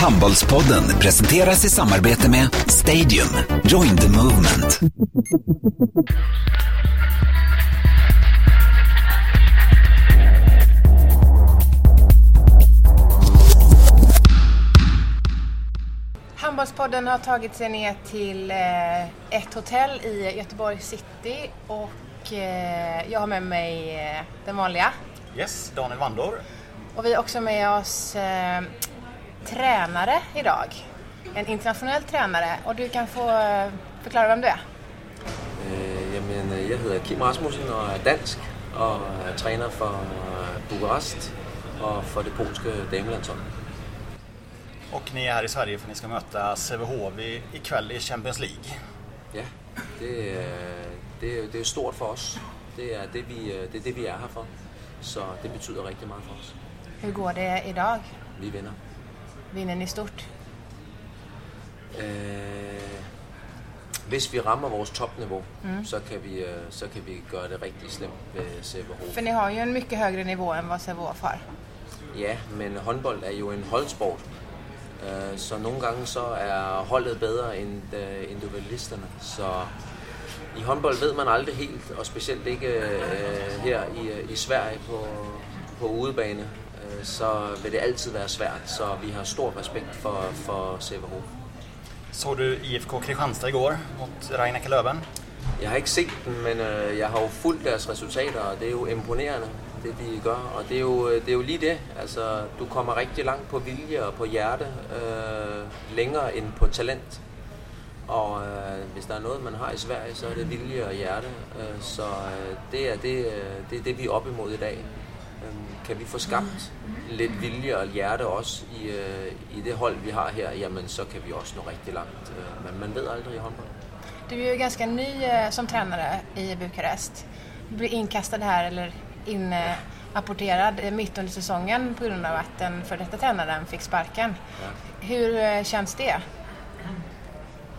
Handbollspodden presenteras i samarbete med Stadium. Join the movement. Handbollspodden har tagit sig ner till eh, ett hotell i Göteborg city och eh, jag har med mig eh, den vanliga. Yes, Daniel Wandor. Och vi har också med oss tränare idag. En internationell tränare och du kan få eh, förklara vem du är. Øh, jamen, øh, jeg hedder Kim Rasmussen og er dansk og er træner for Bukarest og for det polske damelandshold. Och ni är här i Sverige för att ni ska möta Sävehof i- ikväll i Champions League. Ja, det, er, det, er, det er stort for os. Det er det, vi, det er det, vi er her for. Så det betyder rigtig meget for os. Hur går det idag? Vi vinder. Vinner ni stort? Øh, hvis vi rammer vores topniveau, mm. så, kan vi, øh, så kan vi gøre det rigtig slemt ved CVH. För ni har ju en mycket högre nivå än vad Sävehof har. Ja, men håndbold er jo en holdsport. Øh, Så nogle gange så er holdet bedre end øh, individualisterne. Så i håndbold ved man aldrig helt, og specielt ikke øh, her i, øh, i Sverige på, på udebane, øh, så vil det altid være svært. Så vi har stor respekt for, for CVH. Såg du IFK Kristianstad igår mot Rhein Löwen? Jeg har ikke set den, men øh, jeg har jo fulgt deres resultater, og det er jo imponerende, det de gør. Og det er jo, øh, det er jo lige det. Altså, du kommer rigtig langt på vilje og på hjerte, øh, længere end på talent. Og øh, hvis der er noget, man har i Sverige, så er det vilje og hjerte. Øh, så øh, det, er det, øh, det er det, vi er op imod i dag. Øh, kan vi få skabt lidt vilje og hjerte også i, øh, i det hold, vi har her, jamen så kan vi også nå rigtig langt. Øh, men man ved aldrig i håndbold. Du är ju ganska ny eh, som tränare i Bukarest. Du blev inkastad här eller inrapporterad eh, mitt under säsongen på grund av att den för detta tränaren fick sparken. Hur eh, känns det?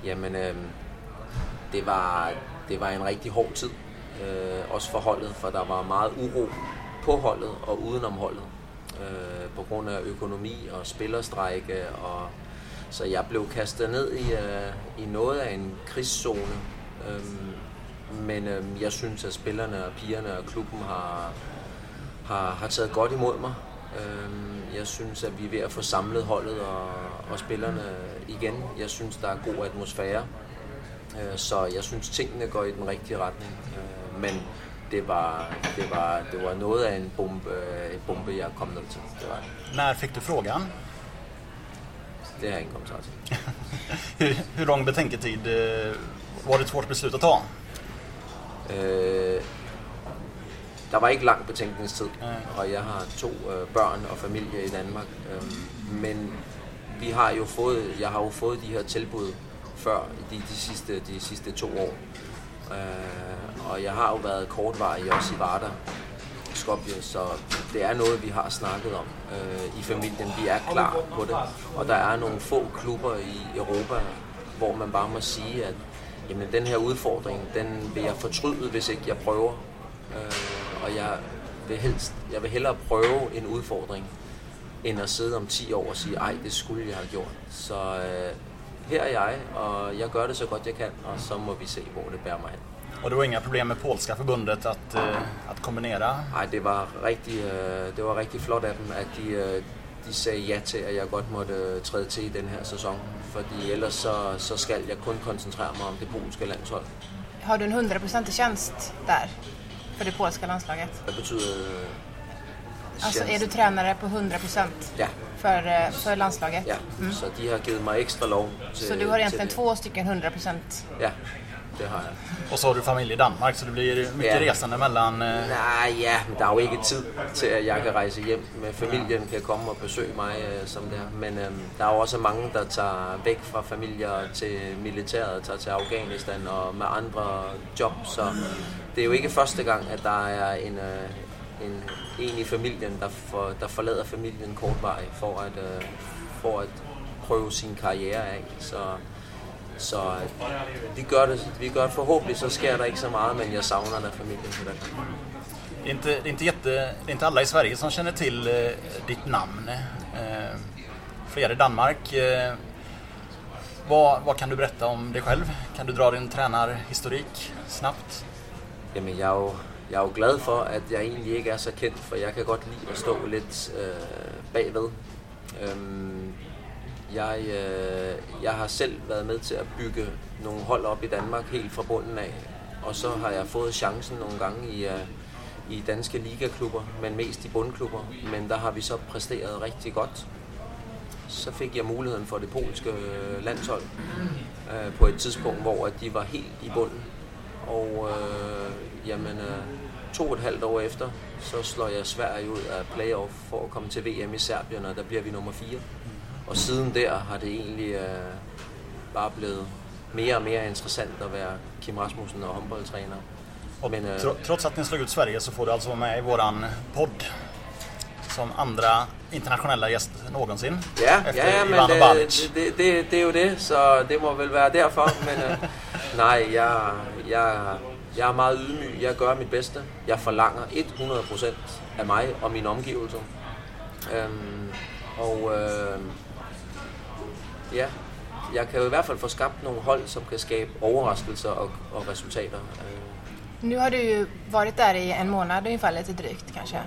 Jamen, øh, det, var, det var en rigtig hård tid, øh, også for holdet, for der var meget uro på holdet og udenom holdet, øh, på grund af økonomi og spillerstrække, og så jeg blev kastet ned i, øh, i noget af en krigszone, øh, men øh, jeg synes, at spillerne og pigerne og klubben har, har, har taget godt imod mig. Øh, Jeg synes, at vi er ved at få samlet holdet og, og spillerne igen. Jeg synes, der er god atmosfære. Øh, Så jeg synes, tingene går i den rigtige retning. Øh, Men det var, det var, det var noget af en bombe, en bombe jeg kom ned til. Det, var. När fick du frågan? det har jeg ingen kommentar til. Hur, hur lång betänketid eh, var det ett svårt beslut att ta? Øh, der var ikke lang betænkningstid, og jeg har to øh, børn og familie i Danmark. Øh, men vi har jo fået, jeg har jo fået de her tilbud før de, de, sidste, de sidste to år. Øh, og jeg har jo været kortvarig også i Varda, Skopje, så det er noget, vi har snakket om øh, i familien. Vi er klar på det, og der er nogle få klubber i Europa, hvor man bare må sige, at jamen, den her udfordring, den vil jeg fortryde, hvis ikke jeg prøver. Øh, og jeg vil, helst, jeg vil hellere prøve en udfordring, end at sidde om 10 år og sige, ej, det skulle jeg have gjort. Så øh, her er jeg, og jeg gør det så godt jeg kan, og så må vi se, hvor det bærer mig hen. Och det var inga problem med polska förbundet att, eh, att kombinera? Ej, det var rigtig, øh, det var rigtig flot af dem, at de, øh, de sagde ja til, at jeg godt måtte øh, træde til i den her sæson. Fordi ellers så, så skal jeg kun koncentrere mig om det polske landshold. Har du en hundraprocentig tjänst där för det polska landslaget? Hvad betyder øh, Alltså är du tränare på 100% Ja, för, eh, för landslaget? ja. Så de har givet mig ekstra lov til Så du har egentligen det. två stycken 100%? Ja, det har jeg. Och så har du familj i Danmark så det blir mycket Ja. resande mellan... eh, Nej, ja, men der er jo ikke tid til, at jeg kan rejse hjem. Med familien kan komme og besøge mig, øh, som det er. Men øh, der er jo også mange, der tager væk fra familier til militæret, tager til Afghanistan og med andre job. Så det er jo ikke første gang, at der er en, øh, en, en i familien, der, for, der forlader familien kortvarigt for at, øh, for at prøve sin karriere af. Så, så øh, vi gør, det, vi gør det forhåbentlig, så sker der ikke så meget, men jeg savner da familien på det. Inte, inte jätte, inte alla i Sverige som känner till eh, ditt namn. Eh, flera i Danmark. Eh, vad, vad kan du berätta om dig själv? Kan du dra din tränarhistorik snabbt? Jamen, er, jo, jeg er jo glad for, at jeg egentlig ikke er så kendt, for jeg kan godt lide at stå lidt øh, bagved. Øhm, jeg, øh, jeg har selv været med til at bygge nogle hold op i Danmark helt fra bunden af, og så har jeg fået chancen nogle gange i, øh, i danske ligaklubber, men mest i bundklubber. Men der har vi så præsteret rigtig godt. Så fik jeg muligheden for det polske øh, landshold øh, på et tidspunkt, hvor de var helt i bunden. Og øh, jamen, øh, to og et halvt år efter, så slår jeg Sverige ud af playoff for at komme til VM i Serbien, og der bliver vi nummer 4. Og siden der har det egentlig uh, bare blevet mere och mer intressant att vara Kim Rasmussen och håndboldtræner. Och men, tro, trots att ni slog ut Sverige så får du alltså vara med i våran podd som andra internationella gäst någonsin. Ja, efter ja, ja men det, det, det, det, är ju det, så det må väl vara därför. men uh, nej, jag, jag, jag är meget ydmyg. Jag gör mitt bästa. Jag förlanger 100% af mig och min omgivelser. Um, og uh, ja, jeg kan jo i hvert fald få skabt nogle hold, som kan skabe overraskelser och, och resultater. Nu har du ju varit där i en månad ungefär, lite drygt kanske,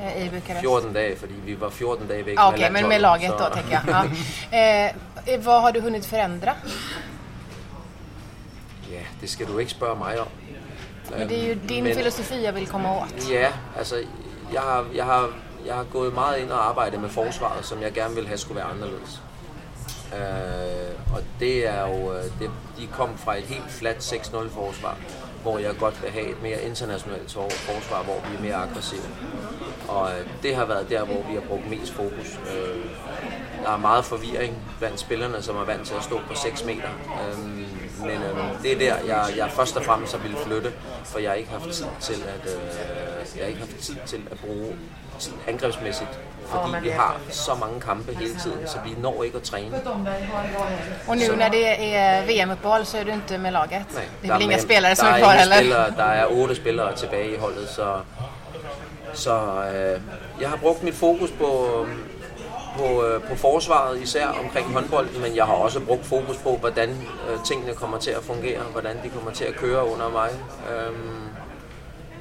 eh, i Bukarest. 14 dagar, för vi var 14 dagar väck ah, okay, men med laget så. då tänker jag. Ja. Eh, vad har du hunnit förändra? Ja, det ska du inte fråga mig om. Men det är ju din men, filosofi jag vill komma åt. Ja, alltså jag har, jag har, jag har gått mycket in och arbetat med försvaret som jag gärna vill ha skulle vara annorlunda. Øh, og det er jo, øh, det, de kom fra et helt fladt 6-0 forsvar, hvor jeg godt vil have et mere internationalt forsvar, hvor vi er mere aggressive. Og øh, det har været der, hvor vi har brugt mest fokus. Øh, der er meget forvirring blandt spillerne, som er vant til at stå på 6 meter. Øh, men øh, det er der, jeg, jeg først og fremmest har ville flytte, for jeg har ikke haft tid til at, øh, jeg har ikke haft tid til at bruge angrebsmæssigt fordi vi har så mange kampe hele tiden, så vi når ikke at træne. Och nu så. när det är VM-uppehåll så är du inte med laget? Nej, det är väl inga spelare som är kvar heller? Spillere, der er otte spillere tilbage i holdet, så, så øh, jeg har brugt mit fokus på, på, øh, på forsvaret, især omkring håndbolden, men jeg har også brugt fokus på, hvordan øh, tingene kommer til at fungere, hvordan de kommer til at køre under mig. Øhm,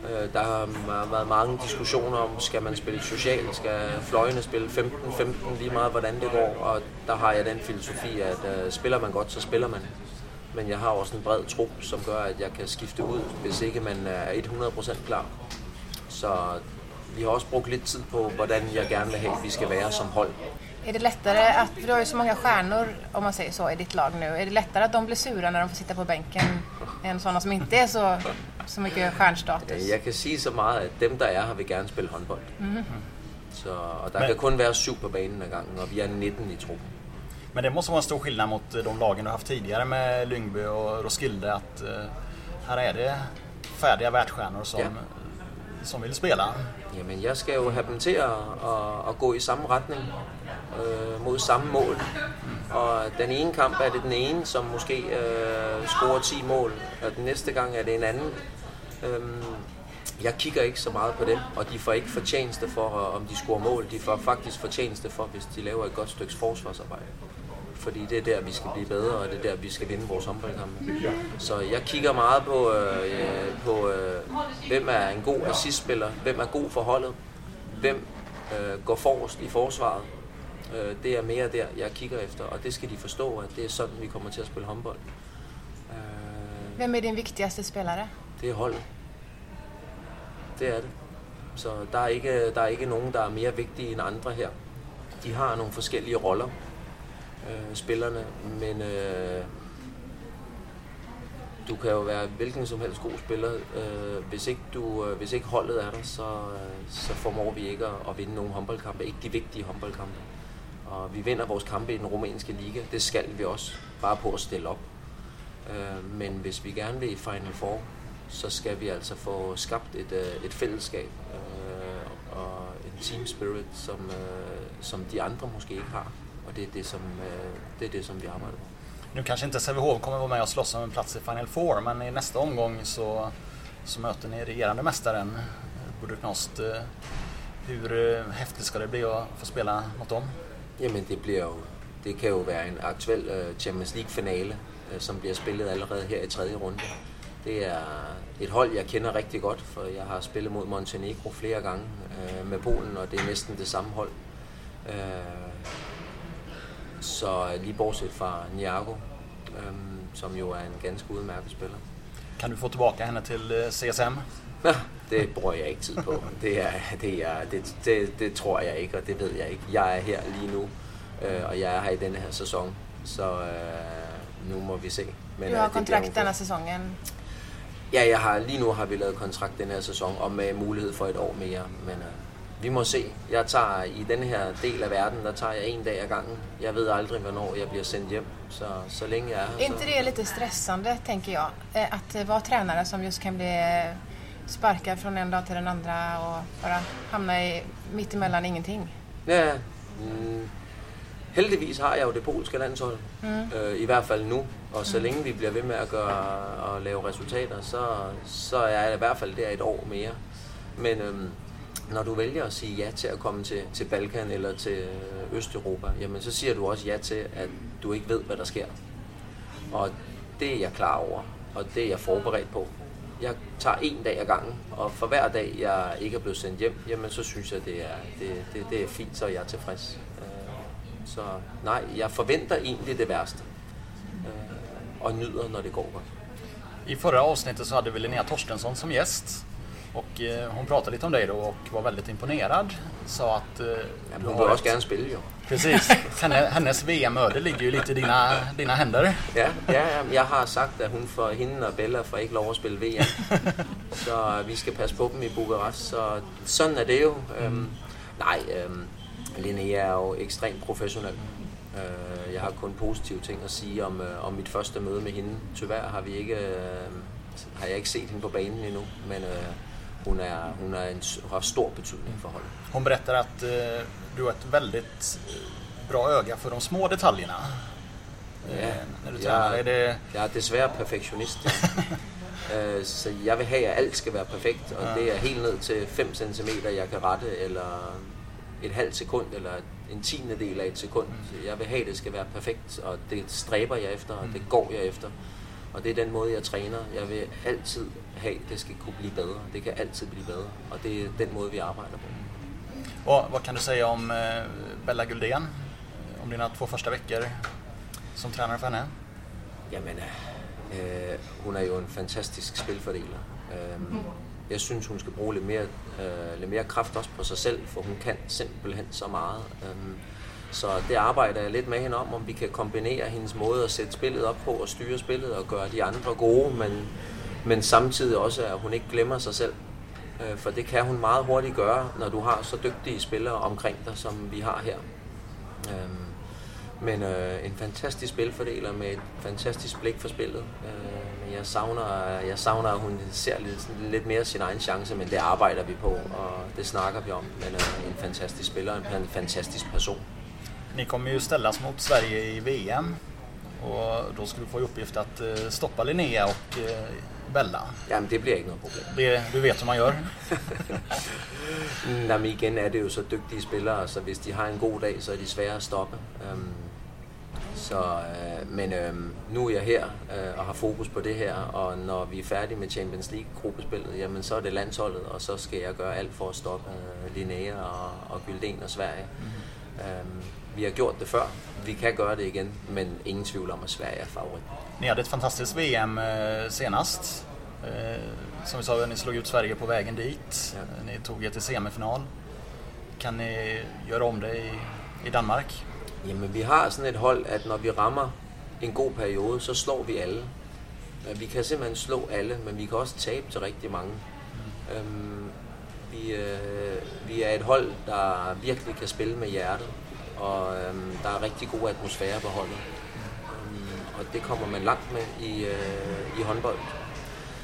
Øh, der har været mange diskussioner om, skal man spille socialt, skal fløjene spille 15-15, lige meget hvordan det går. Og der har jeg den filosofi, at øh, spiller man godt, så spiller man. Men jeg har også en bred trup, som gør, at jeg kan skifte ud, hvis ikke man er 100% klar. Så vi har også brugt lidt tid på, hvordan jeg gerne vil have, at vi skal være som hold. Är det lättare att, för du har ju så många stjärnor om man säger så i ditt lag nu, är det lättare att de blir sura när de får sitta på bänken än sådana som inte är så, så mycket stjärnstatus? Jag kan säga så mycket att dem der er her vil gerne spille håndbold. Mm. Så, og der Men, kan kun være syv på banen ad gangen, og vi är 19 i truppen. Men det måste vara en stor skillnad mot de lagen du haft tidigare med Lyngby och Roskilde att uh, här är det färdiga världsstjärnor som, ja som vill spela. Jamen, jeg skal jo have dem til at, at, at gå i samme retning øh, mod samme mål. Og den ene kamp er det den ene, som måske øh, scorer 10 mål, og den næste gang er det en anden. Øhm, jeg kigger ikke så meget på dem, og de får ikke fortjeneste for, om de scorer mål. De får faktisk fortjeneste for, hvis de laver et godt stykke forsvarsarbejde. Fordi det er der, vi skal blive bedre, og det er der, vi skal vinde vores håndboldkampe. Så jeg kigger meget på, øh, på øh, hvem er en god assistspiller, hvem er god for holdet, hvem øh, går forrest i forsvaret, Øh, det er mere der, jeg kigger efter, og det skal de forstå, at det er sådan, vi kommer til at spille håndbold. Øh, Hvem er din vigtigste spillere? Det er holdet. Det er det. Så der er, ikke, der er ikke nogen, der er mere vigtige end andre her. De har nogle forskellige roller, øh, spillerne, men øh, du kan jo være hvilken som helst god spiller. Øh, hvis, ikke du, øh, hvis ikke holdet er der, så, øh, så formår vi ikke at, at vinde nogle håndboldkampe. Ikke de vigtige håndboldkampe. Og vi vinder vores kampe i den rumænske liga. Det skal vi også, bare på at stille op. Øh, men hvis vi gerne vil i Final Four, så skal vi altså få skabt et, øh, et fællesskab øh, og en team spirit, som, øh, som de andre måske ikke har. Och det är det som, det är det som vi arbetar på. Nu kanske inte Sävehof kommer vara med och slåss om en plats i Final Four, men i nästa omgång så, så möter ni regerande mästaren Buduknost. Hur häftigt ska det bli att få spela mot dem? Jamen det bliver jo, det kan jo være en aktuel uh, Champions League finale, uh, som bliver spillet allerede her i tredje runde. Det er et hold, jeg kender rigtig godt, for jeg har spillet mod Montenegro flere gange uh, med Polen, og det er næsten det samme hold. Så lige bortset fra Niago, um, som jo er en ganske udmærket spiller. Kan du få tilbage henne til CSM? Ja, det bruger jeg ikke tid på. Det, er, det, er, det, det, det tror jeg ikke, og det ved jeg ikke. Jeg er her lige nu, øh, og jeg er her i denne her sæson, så øh, nu må vi se. Men, du har øh, kontrakt denne sæsonen? Ja, jeg har, lige nu har vi lavet kontrakt den her sæson, og med mulighed for et år mere, men øh, vi må se. Jeg tager i den her del af verden, der tager jeg en dag ad gangen. Jeg ved aldrig, hvornår jeg bliver sendt hjem, så, så længe jeg er her. Er inte det lite stressande, tänker jag, att vara tränare som just kan bli sparkar från en dag till den andra och bara hamna i, mitt emellan ingenting. Ja, mm, heldigvis har jeg jo det polske landshold, mm. øh, i hvert fald nu. Og så mm. længe vi bliver ved med at, gøre, at lave resultater, så, så er jeg i hvert fald der et år mere. Men øhm, når du vælger at sige ja til at komme til, til Balkan eller til øh, Østeuropa, jamen så siger du også ja til, at du ikke ved, hvad der sker. Og det er jeg klar over, og det er jeg forberedt på jeg tager en dag ad gangen, og for hver dag, jeg ikke er blevet sendt hjem, jamen så synes jeg, det er, det, det, det er fint, så jeg er tilfreds. Øh, så nej, jeg forventer egentlig det værste, øh, og nyder, når det går godt. I förra avsnittet så hade vi Linnea Torstensson som gäst och eh, hon pratade lite om dig då och var väldigt imponerad. Sa att... Eh, ja, hon vill också gärna spela ju. Precis. hennes VM-öde ligger ju lite i dina, dina händer. Ja, ja, jag har sagt att hon får, hende och Bella får inte lov att spela VM. så vi ska passa på dem i Bukarest. Så sådan är det ju. Um, nej, um, Linnea er jo ekstremt professionel. Uh, jeg har kun positive ting at sige om, uh, om mit første møde med hende. Tyvärr har vi ikke, uh, har jeg ikke set hende på banen endnu, men uh, hon, är, hon är en, har stor betydning för honom. Hon berättar att eh, du har ett väldigt eh, bra öga för de små detaljerna. Eh, ja, när du tränar. Jag, är det... jag är dessvärre perfektionist. eh, så jag vill ha att allt ska vara perfekt och ja. det är helt ned till 5 cm jag kan rätta eller et halvt sekund eller en tiendedel af et sekund. Mm. Jeg vil have, at det skal være perfekt, og det stræber jeg efter, og det går jeg efter. Og det er den måde, jeg træner. Jeg vil altid have, det skal kunne blive bedre. Det kan altid blive bedre, og det er den måde, vi arbejder på. Och vad kan du säga om eh, Bella Guldén? Om dina två första veckor som tränare för henne? Jamen, øh, hun er jo en fantastisk spilfordeler. Øh, jeg synes, hun skal bruge lidt mere, øh, lidt mere kraft også på sig selv, for hun kan simpelthen så meget. Øh, så det arbejder jeg lidt med hende om, om vi kan kombinere hendes måde at sætte spillet op på og styre spillet og gøre de andre gode, men, men samtidig også, at hun ikke glemmer sig selv. Øh, for det kan hun meget hurtigt gøre, når du har så dygtige spillere omkring dig, som vi har her. Øhm, men øh, en fantastisk spilfordeler med et fantastisk blik for spillet. Øh, men jeg savner, jeg savner, at hun ser lidt, lidt mere sin egen chance, men det arbejder vi på, og det snakker vi om. Men øh, en fantastisk spiller, en fantastisk person. Ni kommer ju ställas mot Sverige i VM och då ska du få i uppgift att eh, stoppa Linnea och eh, Bella. Ja, men det blir ikke noget problem. Det, du vet hur man gör? Nej, men igen er det jo så dygtige spillere, så hvis de har en god dag, så er de svære at stoppe. Um, så, uh, men um, nu er jeg her uh, og har fokus på det her, og når vi er færdige med Champions League-gruppespillet, jamen så er det landsholdet, og så skal jeg gøre alt for at stoppe uh, Linnea og, og Gylden og Sverige. Mm-hmm. Um, vi har gjort det før. Vi kan gøre det igen, men ingen tvivl om, at Sverige er favorit. Ni hade ett fantastiskt VM eh, senast. Eh, som vi sa, ni slog ut Sverige på vägen dit. Ja. Ni tog er till semifinal. Kan ni göra om det i, i Danmark? Jamen, vi har sådan et hold, at når vi rammer en god periode, så slår vi alle. Vi kan simpelthen slå alle, men vi kan også tabe til rigtig mange. Mm. Øhm, vi, øh, vi er et hold, der virkelig kan spille med hjertet og øhm, der er rigtig god atmosfære på holdet. Øhm, og det kommer man langt med i, øh, i håndbold.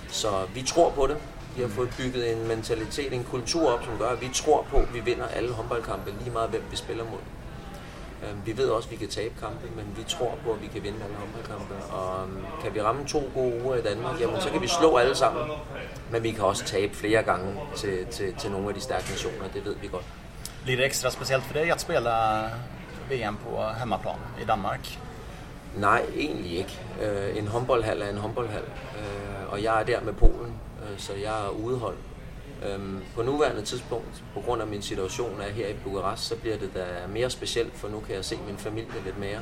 Så vi tror på det. Vi har fået bygget en mentalitet, en kultur op, som gør, at vi tror på, at vi vinder alle håndboldkampe, lige meget hvem vi spiller mod. Øhm, vi ved også, at vi kan tabe kampe, men vi tror på, at vi kan vinde alle håndboldkampe. Og øhm, kan vi ramme to gode uger i Danmark, jamen så kan vi slå alle sammen. Men vi kan også tabe flere gange til, til, til nogle af de stærke nationer, det ved vi godt. Blir det extra speciellt för dig att spela VM på hemmaplan i Danmark? Nej, egentlig ikke. Øh, en håndboldhal er en håndboldhal, øh, og jeg er der med Polen, øh, så jeg er udehold. Øh, på nuværende tidspunkt, på grund af min situation er her i Bukarest, så bliver det da mere specielt, for nu kan jeg se min familie lidt mere.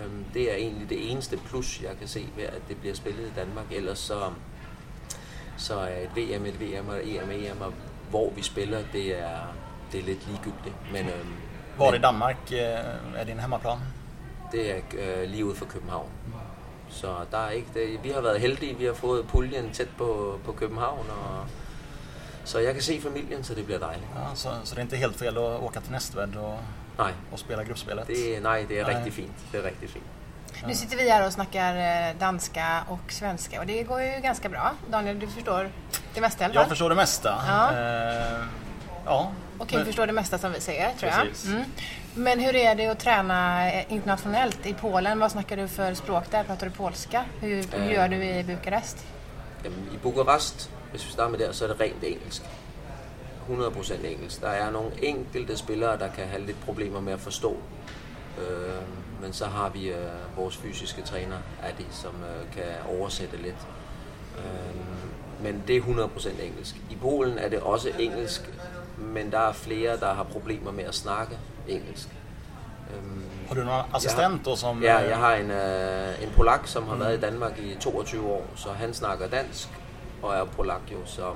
Øh, det er egentlig det eneste plus, jeg kan se ved, at det bliver spillet i Danmark. Ellers så, så er et VM et VM og EM EM, og hvor vi spiller, det er, det er lidt ligegyldigt. Men, øh, Var i men- Danmark øh, er din hemmaplan? det er øh, lige ude for København. Så der er ikke det. Vi har været heldige, vi har fået puljen tæt på, på København, og, så jeg kan se familien, så det bliver dejligt. Ja, så, så det är inte helt fel att åka till Nästved och, Nej, och spela gruppspelet? det, er- nej, det er Nej. rigtig fint. Det er rigtig fint. Nu sitter vi här och snackar eh, danska och svenska och det går ju ganska bra. Daniel, du förstår det mesta i alla Jag förstår det mesta. Ja. Eh, ja. Och Kim Men- förstår det mesta som vi säger, tror jag. Precis. Mm. Men hur är det att träna internationellt i Polen? Vad snackar du för språk där? Pratar du polska? Hur, hur Eh. gör du i Bukarest? Jamen, I Bukarest, hvis vi starter med der, så er det rent engelsk. 100% engelsk. Der er nogle enkelte spillere, der kan have lidt problemer med at forstå. Øh, men så har vi øh, vores fysiske træner, Adi, som øh, kan oversætte lidt. Øh, men det er 100% engelsk. I Polen er det også engelsk, men der er flere, der har problemer med at snakke engelsk. Øhm, Har du någon assistent då som... Ja, eh, jeg har en, øh, en polak, som har været i Danmark i 22 år, så han snakker dansk og er polak jo, så,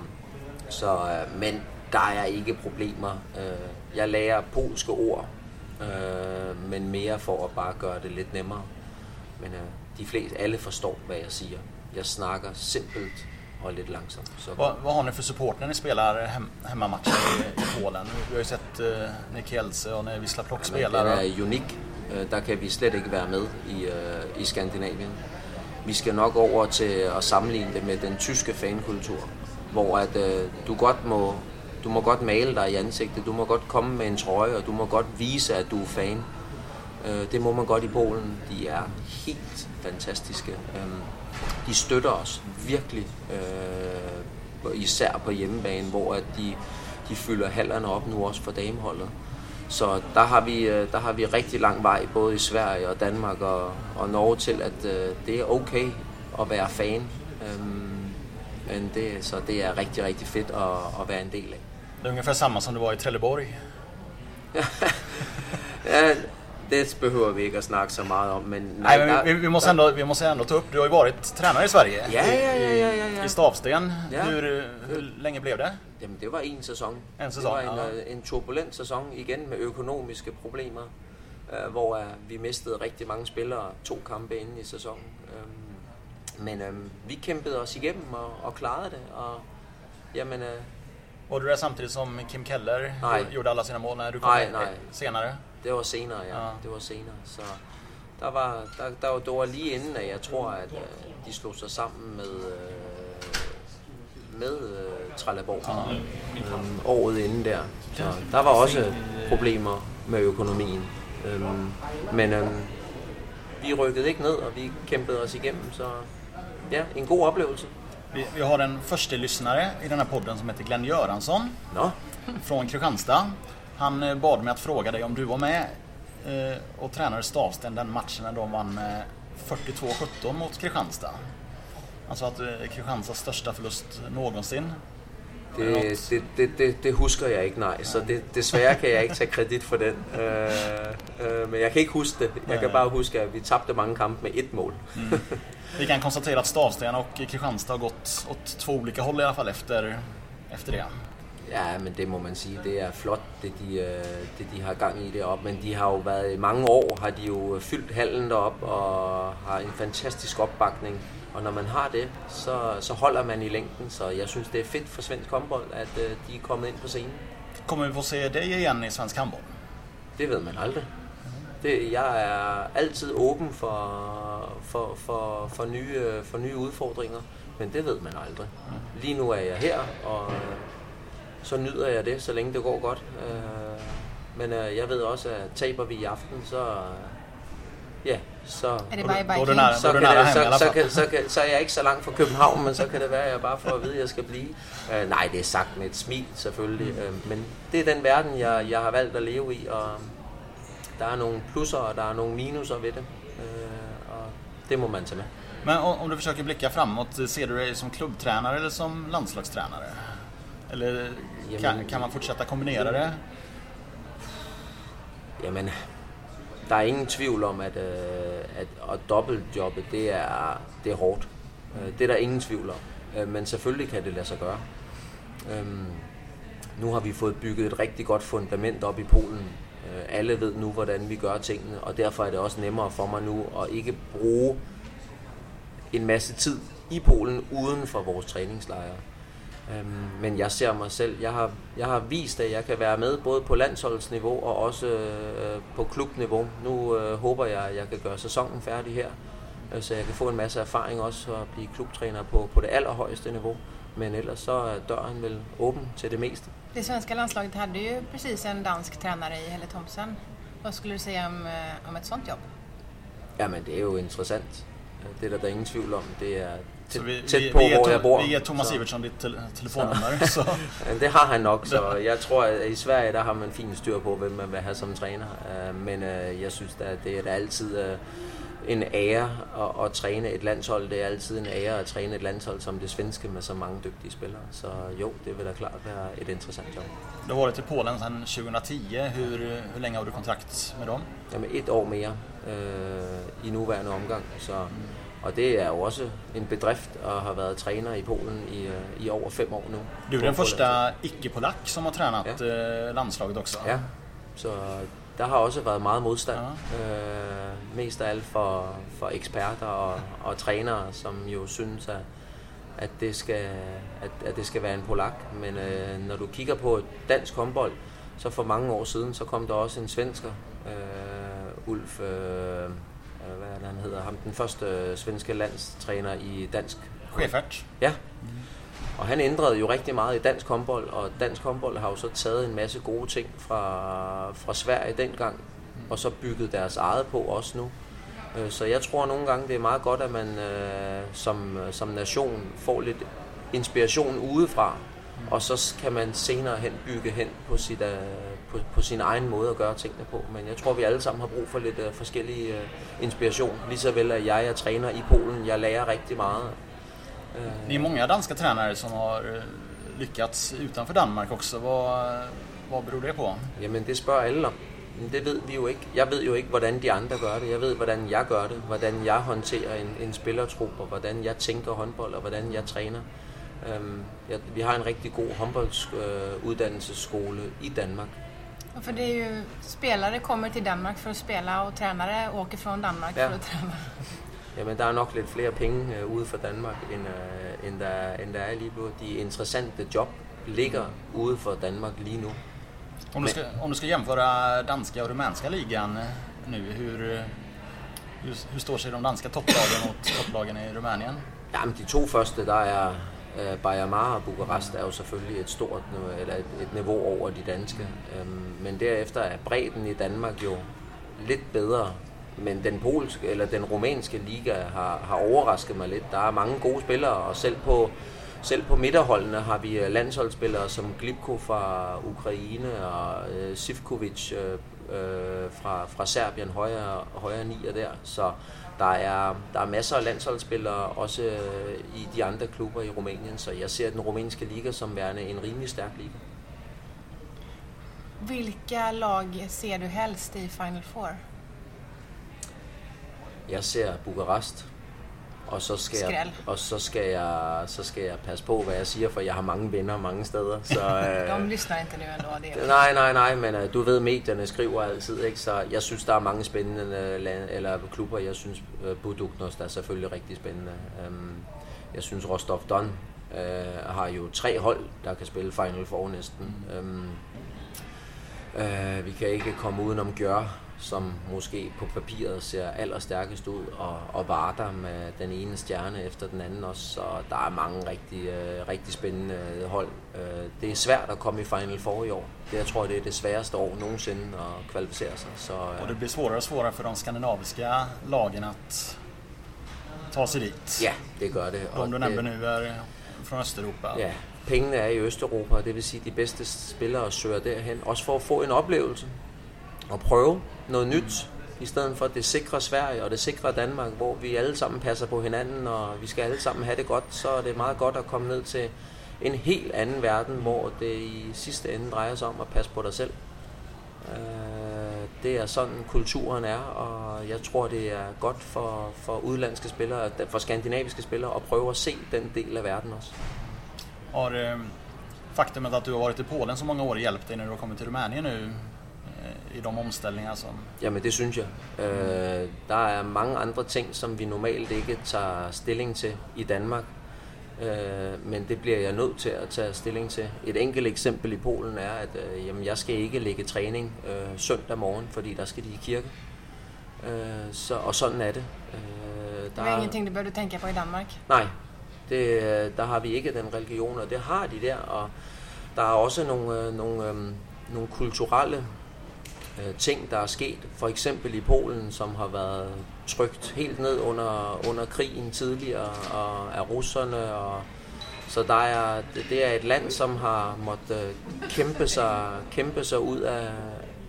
så øh, men der er ikke problemer. Øh, jeg lærer polske ord, øh, men mere for at bare gøre det lidt nemmere. Men øh, de fleste, alle forstår, hvad jeg siger. Jeg snakker simpelt og lidt langsomt. Så Vad, vad har ni för support när ni spelar hem, hemmamatcher i, i Polen? Vi har ju sett uh, Nick Helse och när Wisla Plock den spelar. och- er unik. Øh, Der kan vi slet ikke være med i, øh, i Skandinavien. Vi skal nok over til at sammenligne det med den tyske fankultur, hvor at, øh, du godt må du må godt male dig i ansigtet, du må godt komme med en trøje, og du må godt vise, at du er fan. Øh, det må man godt i Polen. De er helt fantastiske. Øhm, de støtter os virkelig, øh, især på hjemmebane, hvor at de, de fylder hallerne op nu også for dameholdet. Så der har, vi, øh, der har vi rigtig lang vej, både i Sverige og Danmark og, og Norge, til at øh, det er okay at være fan. Øhm, men det, så det er rigtig, rigtig fedt at, at være en del af. Det är ungefär samma som det var i Trelleborg. Ja, det behøver vi ikke at snakke så meget om, men Nej, men der- vi, vi, måste ändå, vi måste ändå ta upp, du har ju varit tränare i Sverige. Ja, i, ja, ja, ja, ja. I Stavsten. Ja. Hur, hur länge blev det? Jamen, det var en sæson. En sæson, det var en, ja. øh, en turbulent sæson, igen med økonomiske problemer, øh, hvor øh, vi mistede rigtig mange spillere to kampe inde i sæsonen. Øhm, men øh, vi kæmpede os igennem og, og klarede det, og jamen, øh, Var du där samtidigt som Kim Keller Nej. gjorde alla sina mål när du kom Nej, nej. senare? Det var senere, ja. Ja. Det var senere, så der var, der, der, var- det var lige inden, at jeg tror, at øh, de slog sig sammen med, øh, med øh, Trelleborg øhm, året inden der. Så der var også problemer med økonomien. Øhm, men øhm, vi rykkede ikke ned, og vi kæmpede os igennem, så ja, en god oplevelse. Vi, vi har en första lyssnare i den här podden som heter Glenn Göransson Nå, från Kristianstad. Han eh, bad mig att fråga dig om du var med eh, och tränade Stavsten den matchen när de vann med 42-17 mot Kristianstad. Alltså att eh, Kristianstads största förlust någonsin. det, det, det, det, det husker jeg ikke, nej. Så det, desværre kan jeg ikke tage kredit for den. Øh, øh, men jeg kan ikke huske det. Jeg kan bare huske, at vi tabte mange kampe med et mål. Vi kan konstatera att Stavsten och Kristianstad har gått åt två olika håll i alla fall efter, efter det. Ja, men det må man sige, det er flot, det de, øh, det de har gang i deroppe. Men de har jo været i mange år, har de jo fyldt hallen derop og har en fantastisk opbakning. Og når man har det, så, så holder man i længden. Så jeg synes, det er fedt for svensk håndbold, at øh, de er kommet ind på scenen. Kommer vi få se dig igen i svensk handboll? Det ved man aldrig. Det, jeg er altid åben for, for, for, for, nye, for nye udfordringer, men det ved man aldrig. Lige nu er jeg her, og så nyder jeg det, så længe det går godt. Øh, Men øh, jeg ved også, at taber vi i aften, så... øh, Ja, så... Är det nära. Så, så, så, kan, så, kan, så er jeg ikke så langt fra København, men så kan det være, at jeg bare får at vide, at jeg skal blive. Uh, nej, det er sagt med et smil selvfølgelig, uh, men det er den verden, jeg, jeg har valgt at leve i, og der er nogle plusser og der er nogle minuser ved det. Øh, og det må man tage med. Men om du försöker blicka framåt, ser du dig som klubbtränare eller som landslagstränare? Eller kan, kan man fortsætte kombinere det? Jamen, der er ingen tvivl om, at, øh, at, at dobbeltjobbet, det er, det er hårdt. Øh, det er der ingen tvivl om. Øh, men selvfølgelig kan det lade sig gøre. Øhm, nu har vi fået bygget et rigtig godt fundament op i Polen. Øh, alle ved nu, hvordan vi gør tingene, og derfor er det også nemmere for mig nu at ikke bruge en masse tid i Polen uden for vores træningslejre. Øhm, men jeg ser mig selv, jeg har, jeg har vist, at jeg kan være med både på landsholdsniveau og også øh, på klubniveau. Nu øh, håber jeg, at jeg kan gøre sæsonen færdig her, øh, så jeg kan få en masse erfaring også og blive klubtræner på, på det allerhøjeste niveau. Men ellers så er døren vel åben til det meste. Det svenska landslaget hade ju precis en dansk tränare i Helle Thomsen. Vad skulle du säga om, eh, om ett sånt jobb? Jamen, det er jo interessant. Det er der, der er ingen tvivl om. Det er tæt, vi, tæt på, vi, hvor jeg bor. Vi giver Thomas så. Iversen dit te telefonnummer. Så. det har han nok, så jeg tror, at i Sverige der har man fint styr på, hvem man vil have som træner. Øh, men øh, jeg synes, at det er altid øh, en ære at, at træne et landshold. Det er altid en ære at træne et landshold som det svenske med så mange dygtige spillere. Så jo, det vil da klart være et interessant jobb. Du har varit i Polen sedan 2010. Hur, hur længe har du kontrakt med dem? Jamen et år mere øh, i nuværende omgang. Så, og det er jo også en bedrift at have været træner i Polen i, øh, i over fem år nu. Du er den første ikke-polak som har trænet ja. Øh, landslaget også. Ja, så der har også været meget modstand. Ja. Øh, mest af alt for, for eksperter og, og trænere, som jo synes, at, at, det, skal, at, at det skal være en polak. Men øh, når du kigger på dansk håndbold, så for mange år siden, så kom der også en svensker, øh, Ulf, øh hvad er det, han hedder, ham den første svenske landstræner i dansk. Schäfert. Ja. Og han ændrede jo rigtig meget i dansk håndbold, og dansk håndbold har jo så taget en masse gode ting fra, fra Sverige dengang, og så bygget deres eget på også nu. Øh, så jeg tror nogle gange, det er meget godt, at man øh, som, som nation får lidt inspiration udefra, og så kan man senere hen bygge hen på, sit, uh, på, på sin egen måde at gøre tingene på. Men jeg tror, vi alle sammen har brug for lidt uh, forskellig uh, inspiration. Ligeså vel at jeg er træner i Polen. Jeg lærer rigtig meget det är många danska tränare som har eh, lyckats utanför Danmark också. Vad, vad beror det på? Jamen det spørger alle om. Det ved vi jo ikke. Jeg ved jo ikke, hvordan de andre gør det. Jeg ved, hvordan jeg gør det. Hvordan jeg håndterer en, en spillertrup, og hvordan jeg tænker håndbold, og hvordan jeg træner. Um, jeg, vi har en rigtig god håndboldsuddannelsesskole uh, i Danmark. For det er jo, spelare kommer til Danmark for at spille, og trænere åker fra Danmark ja. for at træne. Jamen, der er nok lidt flere penge øh, ude for Danmark, end, øh, end, der, end der er lige nu. De interessante job ligger ude for Danmark lige nu. Om du ska, om du ska jämföra danska och rumänska ligan øh, nu, hur, hur, hur står sig de danska topplagen mot topplagen i Rumænien? Jamen, de to første, der er Øh, uh, Bayern Mar og Bukarest, er jo selvfølgelig et stort, eller et, et niveau over de danske. Øhm, men derefter er bredden i Danmark jo lidt bedre men den polske eller den rumænske liga har, har overrasket mig lidt. Der er mange gode spillere, og selv på, selv på midterholdene har vi øh, landsholdsspillere som Glipko fra Ukraine og øh, Sivkovic øh, øh, fra, fra Serbien, højre, højre nier der. Så der er, der er masser af landsholdsspillere også øh, i de andre klubber i Rumænien, så jeg ser den rumænske liga som værende en rimelig stærk liga. Vilka lag ser du helst i Final Four? Jeg ser Bukarest, og så skal Skræl. jeg, og så skal jeg, så skal jeg passe på, hvad jeg siger, for jeg har mange venner mange steder. Så, øh, De lyssnar inte nu ändå. Det nej, nej, nej, men uh, du ved, medierne skriver altid, ikke? så jeg synes, der er mange spændende land, eller klubber. Jeg synes, uh, Buduknos er selvfølgelig rigtig spændende. Um, jeg synes, Rostov Don uh, har jo tre hold, der kan spille Final Four næsten. Um, uh, vi kan ikke komme udenom Gjør, som måske på papiret ser allerstærkest ud, og, og Varder med den ene stjerne efter den anden også, så der er mange rigtig, øh, rigtig spændende hold. Øh, det er svært at komme i Final Four i år. Det, jeg tror, det er det sværeste år nogensinde at kvalificere sig. Så, øh, og det bliver svårare og svårare for de skandinaviska lagen at ta sig dit. Ja, det gør det. De du nämnde nu er fra Østeuropa. Ja, pengene er i Østeuropa, og det vil sige, at de bedste spillere søger derhen, også for at få en oplevelse at prøve noget nyt, i stedet for det sikre Sverige og det sikre Danmark, hvor vi alle sammen passer på hinanden, og vi skal alle sammen have det godt, så er det meget godt at komme ned til en helt anden verden, hvor det i sidste ende drejer sig om at passe på dig selv. Øh, det er sådan kulturen er, og jeg tror det er godt for, for udlandske spillere, for skandinaviske spillere at prøve at se den del af verden også. Og øh, faktumet at du har været i Polen så mange år hjælpte dig når du har kommet til Rumænien nu i de omställningar som... Jamen det synes jeg. Øh, der er mange andre ting, som vi normalt ikke tager stilling til i Danmark. Øh, men det bliver jeg nødt til at tage stilling til. Et enkelt eksempel i Polen er, at øh, jamen, jeg skal ikke lægge træning øh, søndag morgen, fordi der skal de i kirke. Øh, så, og sådan er det. Øh, der det er ingenting, du bør tænke på i Danmark? Nej, det, der har vi ikke den religion, og det har de der. Og der er også nogle, øh, nogle, øh, nogle kulturelle øh, ting, der er sket. For eksempel i Polen, som har været trygt helt ned under, under krigen tidligere og af russerne. Og, så der er, det er et land, som har måttet øh, kæmpe sig, kæmpe sig ud af,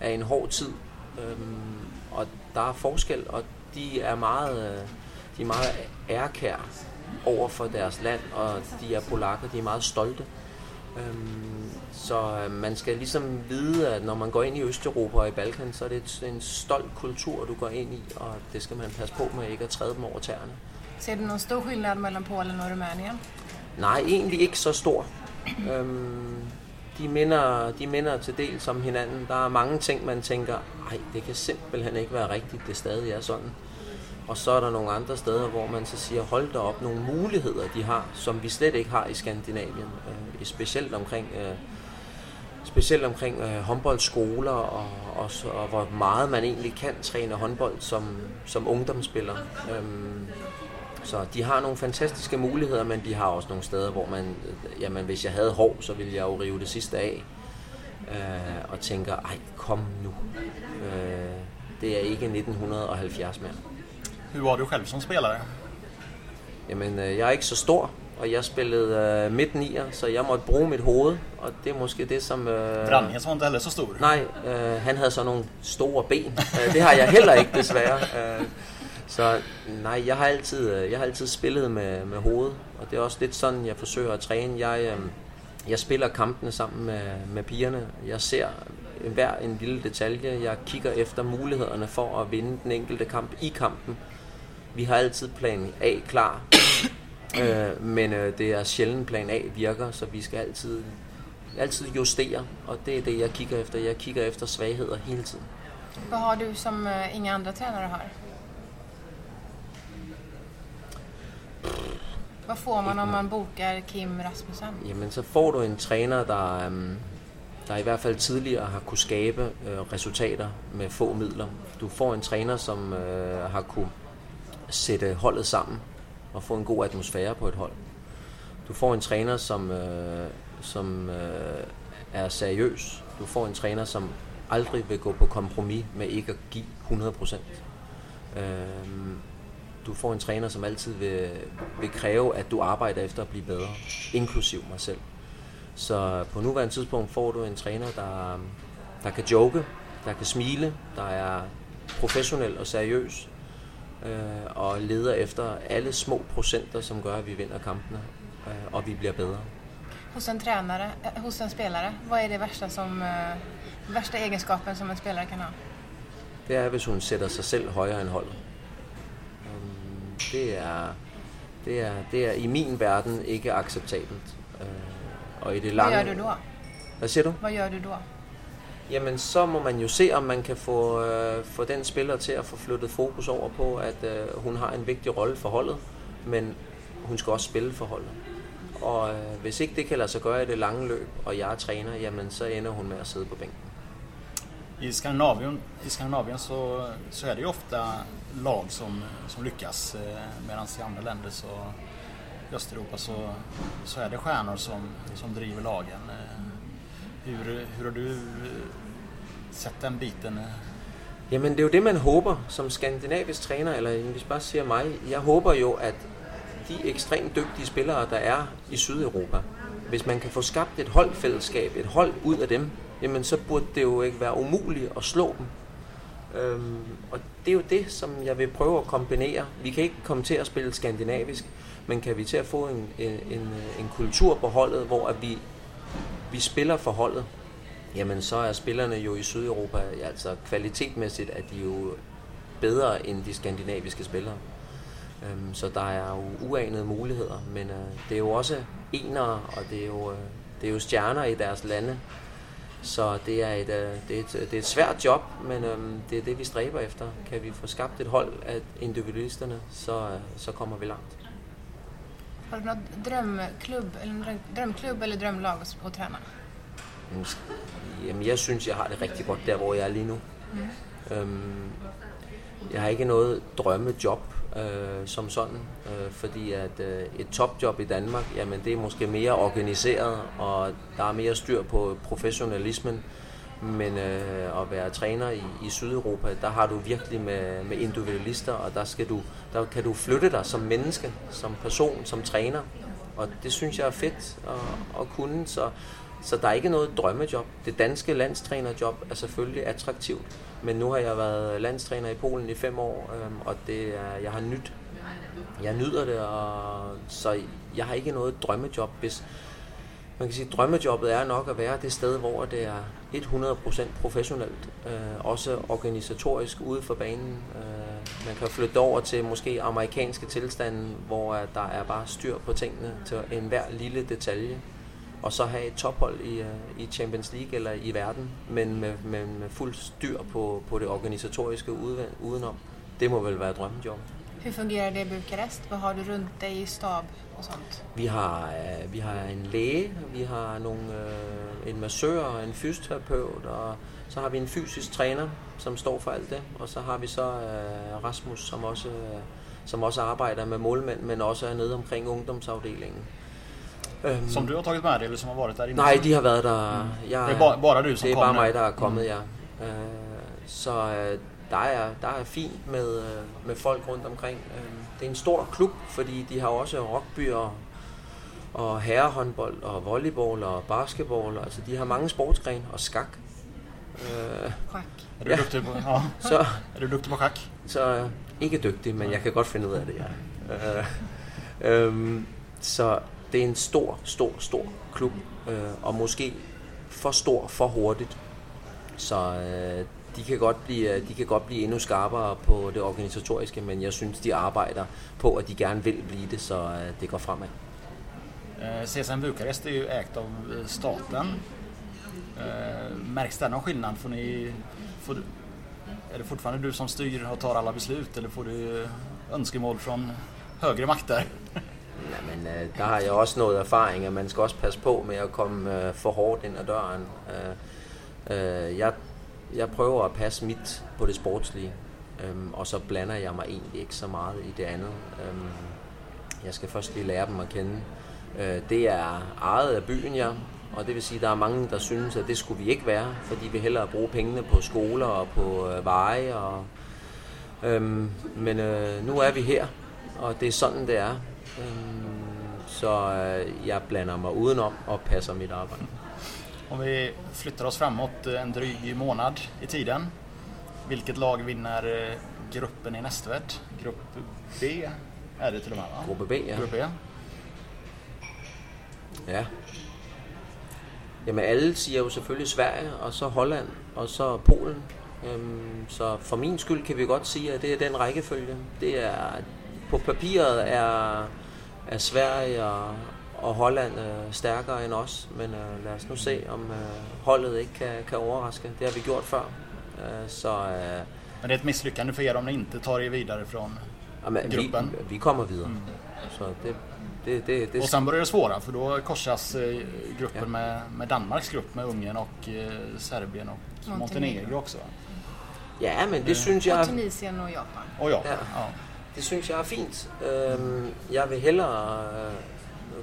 af en hård tid. Øhm, og der er forskel, og de er meget, øh, de er meget ærkær over for deres land, og de er polakker, de er meget stolte. Øhm, så øh, man skal ligesom vide, at når man går ind i Østeuropa og i Balkan, så er det en stolt kultur, du går ind i, og det skal man passe på med ikke at træde dem over tæerne. Ser du nogen stor skillnad mellem Polen og Rumænien? Nej, egentlig ikke så stor. øhm, de, minder, de minder til del som hinanden. Der er mange ting, man tænker, nej, det kan simpelthen ikke være rigtigt, det stadig er sådan. Og så er der nogle andre steder, hvor man så siger, hold da op, nogle muligheder, de har, som vi slet ikke har i Skandinavien. Øh, specielt omkring, øh, specielt omkring øh, håndboldskoler, og, og, og hvor meget man egentlig kan træne håndbold som, som ungdomsspiller. Øhm, så de har nogle fantastiske muligheder, men de har også nogle steder, hvor man, jamen hvis jeg havde hår, så ville jeg jo rive det sidste af. Øh, og tænker, ej kom nu. Øh, det er ikke 1970 mere. Hur var du själv som spelare? Jamen, øh, jeg er ikke så stor, og jeg spillede øh, midt nier, så jeg måtte bruge mit hoved, og det er måske det, som... Øh, Branjes var ikke heller så stor. Nej, øh, han havde så nogle store ben. Øh, det har jeg heller ikke, desværre. Øh, så nej, jeg har altid, øh, jeg har altid spillet med, med hovedet, og det er også lidt sådan, jeg forsøger at træne. Jeg, øh, jeg spiller kampene sammen med, med pigerne. Jeg ser hver en lille detalje. Jeg kigger efter mulighederne for at vinde den enkelte kamp i kampen. Vi har altid plan A klar, øh, men øh, det er sjældent plan A virker, så vi skal altid, altid justere, og det er det, jeg kigger efter. Jeg kigger efter svagheder hele tiden. Hvad har du, som øh, ingen andre trænere har? Hvad får man, når man bokar Kim Rasmussen? Jamen, så får du en træner, der, um, der i hvert fald tidligere har kunne skabe uh, resultater med få midler. Du får en træner, som uh, har kunne sætte holdet sammen og få en god atmosfære på et hold. Du får en træner, som, øh, som øh, er seriøs. Du får en træner, som aldrig vil gå på kompromis med ikke at give 100%. Øh, du får en træner, som altid vil, vil kræve, at du arbejder efter at blive bedre, inklusiv mig selv. Så på nuværende tidspunkt får du en træner, der, der kan joke, der kan smile, der er professionel og seriøs, øh, og leder efter alle små procenter, som gør, at vi vinder kampene, øh, og vi bliver bedre. Hos en tränare, eh, hos en spelare, vad är det värsta, som, uh, värsta egenskapen som en spelare kan ha? Det er, hvis hun sætter sig selv højere end holdet. Um, det er, det er, det er i min verden ikke acceptabelt. Uh, og i det lange... Hvad gør du då? Hvad siger du? Hvad gør du då? Jamen så må man jo se, om man kan få, øh, få den spiller til at få flyttet fokus over på, at øh, hun har en vigtig rolle for holdet, men hun skal også spille for holdet. Og øh, hvis ikke det kan lade sig gøre i det lange løb, og jeg er træner, jamen så ender hun med at sidde på bænken. I Skandinavien, i Skandinavien så, så er det ju ofta lag som, som lyckas øh, medan i andra länder så i Östeuropa så, så är det stjärnor som, som driver lagen. Øh. Hur, hur har du eh, sett den biten? Jamen det er jo det, man håber som skandinavisk træner, eller hvis bare siger mig. Jeg håber jo, at de ekstremt dygtige spillere, der er i Sydeuropa, hvis man kan få skabt et holdfællesskab, et hold ud af dem, jamen så burde det jo ikke være umuligt at slå dem. Øhm, og det er jo det, som jeg vil prøve at kombinere. Vi kan ikke komme til at spille skandinavisk, men kan vi til at få en, en, en, en kultur på holdet, hvor at vi, vi spiller for holdet, jamen så er spillerne jo i Sydeuropa, altså kvalitetmæssigt er de jo bedre end de skandinaviske spillere. Øhm, så der er jo uanede muligheder, men øh, det er jo også enere, og det er jo, øh, det er jo stjerner i deres lande. Så det er et, øh, det er et, det er et svært job, men øhm, det er det, vi stræber efter. Kan vi få skabt et hold af individualisterne, så, øh, så kommer vi langt. Har du något drömklubb eller, dröm, drömklubb eller drömlag att, att träna? Jamen, jeg synes, jeg har det rigtig godt der, hvor jeg er lige nu. Mm. Øhm, jeg har ikke noget drømmejob øh, som sådan, øh, fordi at øh, et topjob i Danmark, jamen det er måske mere organiseret, og der er mere styr på professionalismen, men øh, at være træner i, i Sydeuropa, der har du virkelig med, med individualister, og der, skal du, der kan du flytte dig som menneske, som person, som træner, og det synes jeg er fedt at, at kunne, så så der er ikke noget drømmejob. Det danske landstrænerjob er selvfølgelig attraktivt, men nu har jeg været landstræner i Polen i fem år, øh, og det er, jeg har nyt. Jeg nyder det, og, så jeg har ikke noget drømmejob. Hvis, man kan sige, at drømmejobbet er nok at være det sted, hvor det er 100% professionelt, øh, også organisatorisk ude for banen. Øh, man kan flytte over til måske amerikanske tilstande, hvor der er bare styr på tingene til enhver lille detalje og så have et tophold i, øh, i Champions League eller i verden, men med, med, med fuld styr på, på det organisatoriske udenom. Det må vel være drømmejob. Hur fungerer det i Bukarest? Hvad har du rundt dig i stab og sånt? Vi har, uh, vi har en læge, vi har nogle, uh, en massør, en fysioterapeut, og så har vi en fysisk træner, som står for alt det. Og så har vi så uh, Rasmus, som også, som også arbejder med målmænd, men også er nede omkring ungdomsafdelingen. Um, som du har tagit med dig eller som har varit där inne? Nej, de har været der. Mm. Jeg, det er bare, bare du som Det er bare mig, der er kommet, mm. ja. Uh, så der, er, der er fint med, uh, med folk rundt omkring. Uh, det er en stor klub, fordi de har også rugby og, og herrehåndbold og volleyball og basketball. Altså, de har mange sportsgrene og skak. Uh, er du ja. dygtig på, ja. så, er du dygtig på kak? Så uh, ikke dygtig, men jeg kan godt finde ud af det, ja. Uh, um, så det er en stor, stor, stor klub, øh, og måske for stor for hurtigt. Så øh, de, kan godt blive, de kan godt blive endnu skarpere på det organisatoriske, men jeg synes, de arbejder på, at de gerne vil blive det, så øh, det går fremad. Eh, CSN Bukarest är ju ägt av staten. Märks det någon skillnad? Får ni, får, är det fortfarande du som styr och tar alla beslut eller får du önskemål från högre makter? Jamen, øh, der har jeg også noget erfaring, at man skal også passe på med at komme øh, for hårdt ind ad døren. Øh, øh, jeg, jeg prøver at passe mit på det sportslige, øhm, og så blander jeg mig egentlig ikke så meget i det andet. Øhm, jeg skal først lige lære dem at kende. Øh, det er ejet af byen, ja, og det vil sige, at der er mange, der synes, at det skulle vi ikke være, fordi vi hellere bruge pengene på skoler og på øh, veje. Og, øhm, men øh, nu er vi her, og det er sådan, det er. Øhm, så øh, jeg blander mig udenom og passer mit arbejde. Om vi flyttar oss framåt en dryg månad i tiden. Vilket lag vinner øh, gruppen i nästvært? Grupp B är det till och med va? Gruppe B, ja. Gruppe B. Ja. Jamen alle siger jo selvfølgelig Sverige, og så Holland, og så Polen. Øhm, så for min skyld kan vi godt sige, at det er den rækkefølge. Det er, på papiret er er Sverige og, og Holland øh, stærkere end os, men øh, lad os nu se, om øh, holdet ikke kan, kan overraske. Det har vi gjort før. Øh, så, øh, men det är ett misslyckande för er om ni inte tar er vidare från ja, gruppen? Vi, vi kommer vidare. Mm. Så det, det, det, det... Och sen börjar det svåra för då korsas eh, gruppen ja. med, med Danmarks grupp med Ungern och eh, Serbien och Montenegro, Montenegro också. Ja, men det mm. synes jeg... Och Tunisien och Japan. Och Japan, ja. ja. Det synes jeg er fint. Øhm, jeg vil hellere øh,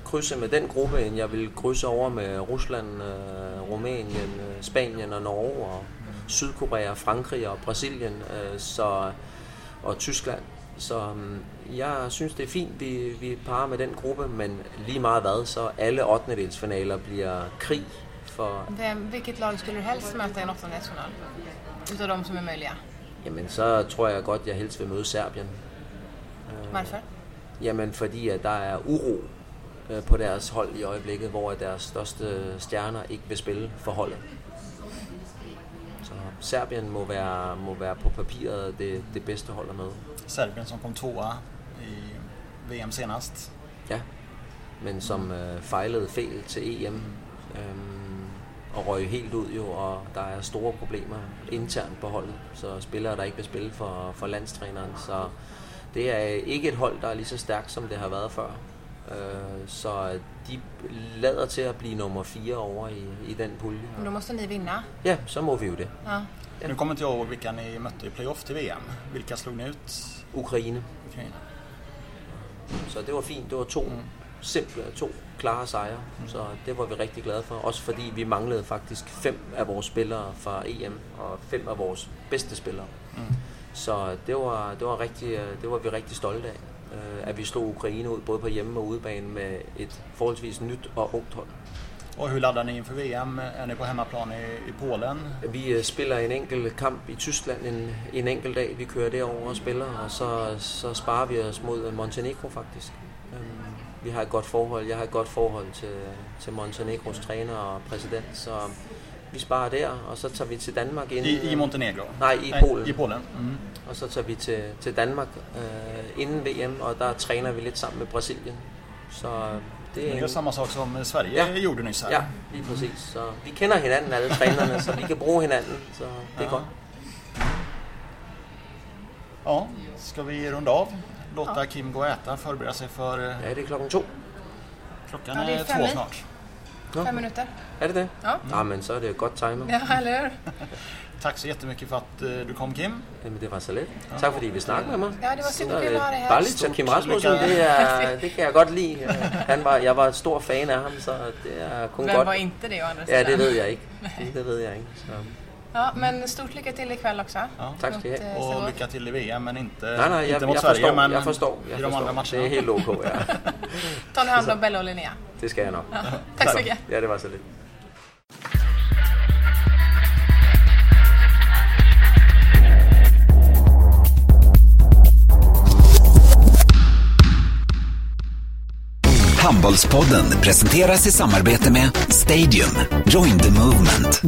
krydse med den gruppe, end jeg vil krydse over med Rusland, øh, Rumænien, øh, Spanien og Norge og Sydkorea, Frankrig og Brasilien så, og Tyskland. Så øhm, jeg synes, det er fint, vi, vi parer med den gruppe, men lige meget hvad, så alle 8. finaler bliver krig for... Hvem, hvilket lag skulle du helst möta i en 8 final? Utav de som är möjliga? Jamen, så tror jeg godt, jeg helst vil møde Serbien. Varför? Jamen, fordi at der er uro øh, på deres hold i øjeblikket, hvor deres største stjerner ikke vil spille for holdet. Så Serbien må være, må være på papiret det, det bedste hold at møde. Serbien som kom tvåa i VM senast. Ja, men som øh, fejlede fel til EM øhm, og røg helt ud jo, og der er store problemer internt på holdet, så spillere, der ikke vil spille for, for landstræneren, så det er ikke et hold, der er lige så stærkt, som det har været før. Øh, så de lader til at blive nummer fire over i, i den pulje. Men då måste ni vinna. Ja, så må vi jo det. Ja. Nu kommer inte jag ihåg vilka ni mötte i playoff till VM. Vilka slog ni ut? Ukraine. Ukraina. Så det var fint. Det var to simple, to klare sejre. Så det var vi rigtig glade for. Også fordi vi manglede faktisk fem af vores spillere fra EM, og fem af vores bedste spillere. Mm. Så det var, det var, rigtig, øh, det var vi rigtig stolte af, øh, at vi slog Ukraine ud, både på hjemme- og udebane med et forholdsvis nyt og ungt hold. Och hur laddar ni inför VM? Är ni på hemmaplan i, i Polen? Vi øh, spiller en enkelt kamp i Tyskland en, en enkelt dag. Vi kører derover og spiller, og så, så sparer vi os mod Montenegro faktisk. Øhm, Vi har et godt forhold. Jeg har et godt forhold til, til Montenegros træner og præsident, så vi sparer der, og så tager vi til Danmark inden... I, i Montenegro? Nej, i Polen. I Polen. Mm. Og så tager vi til, til Danmark øh, inden VM, og der træner vi lidt sammen med Brasilien. Så det Det er är samma sak som Sverige Ja. gjorde nyss här. Ja, lige præcis. Så vi kender hinanden, alle trænerne, så vi kan bruge hinanden, så det er Ja. godt. Ja, ska vi runda av? Låta Kim gå och äta, förbereda sig för... eh, Ja, det er klokken to. Klockan Ja, är är två i. snart. Fem minuter. Er det det? Ja. Ja, men så er det godt timet. Ja, eller hur? Tack så jättemycket för att eh, du kom Kim. Jamen, det var så let. Tak fordi vi snakkede med mig. Ja, det var superkul at have her. Bare lidt til Kim Rasmussen, det, er, det kan jeg godt lide. Øh, Han var, jeg var stor fan af ham, så det er kun Vem godt. var inte det å andra Ja, det ved jeg ikke. Det ved jeg ikke. Så. Ja, men stort lycka till ikväll också. Ja. Tak skal I Mot, have. eh, Och Sävehof. lycka till i VM, men inte, Nej, nej, inte jeg, mot jeg Sverige, forstår. men Jeg forstår. Jeg i de andra forstår. matcherna. Det er helt ok, ja. Ta nu hand om Bella och Linnea. Det skal jeg nok. Tack så mycket. Ja, det var så lidt. Handbollspodden presenteras i samarbete med Stadium. Join the movement.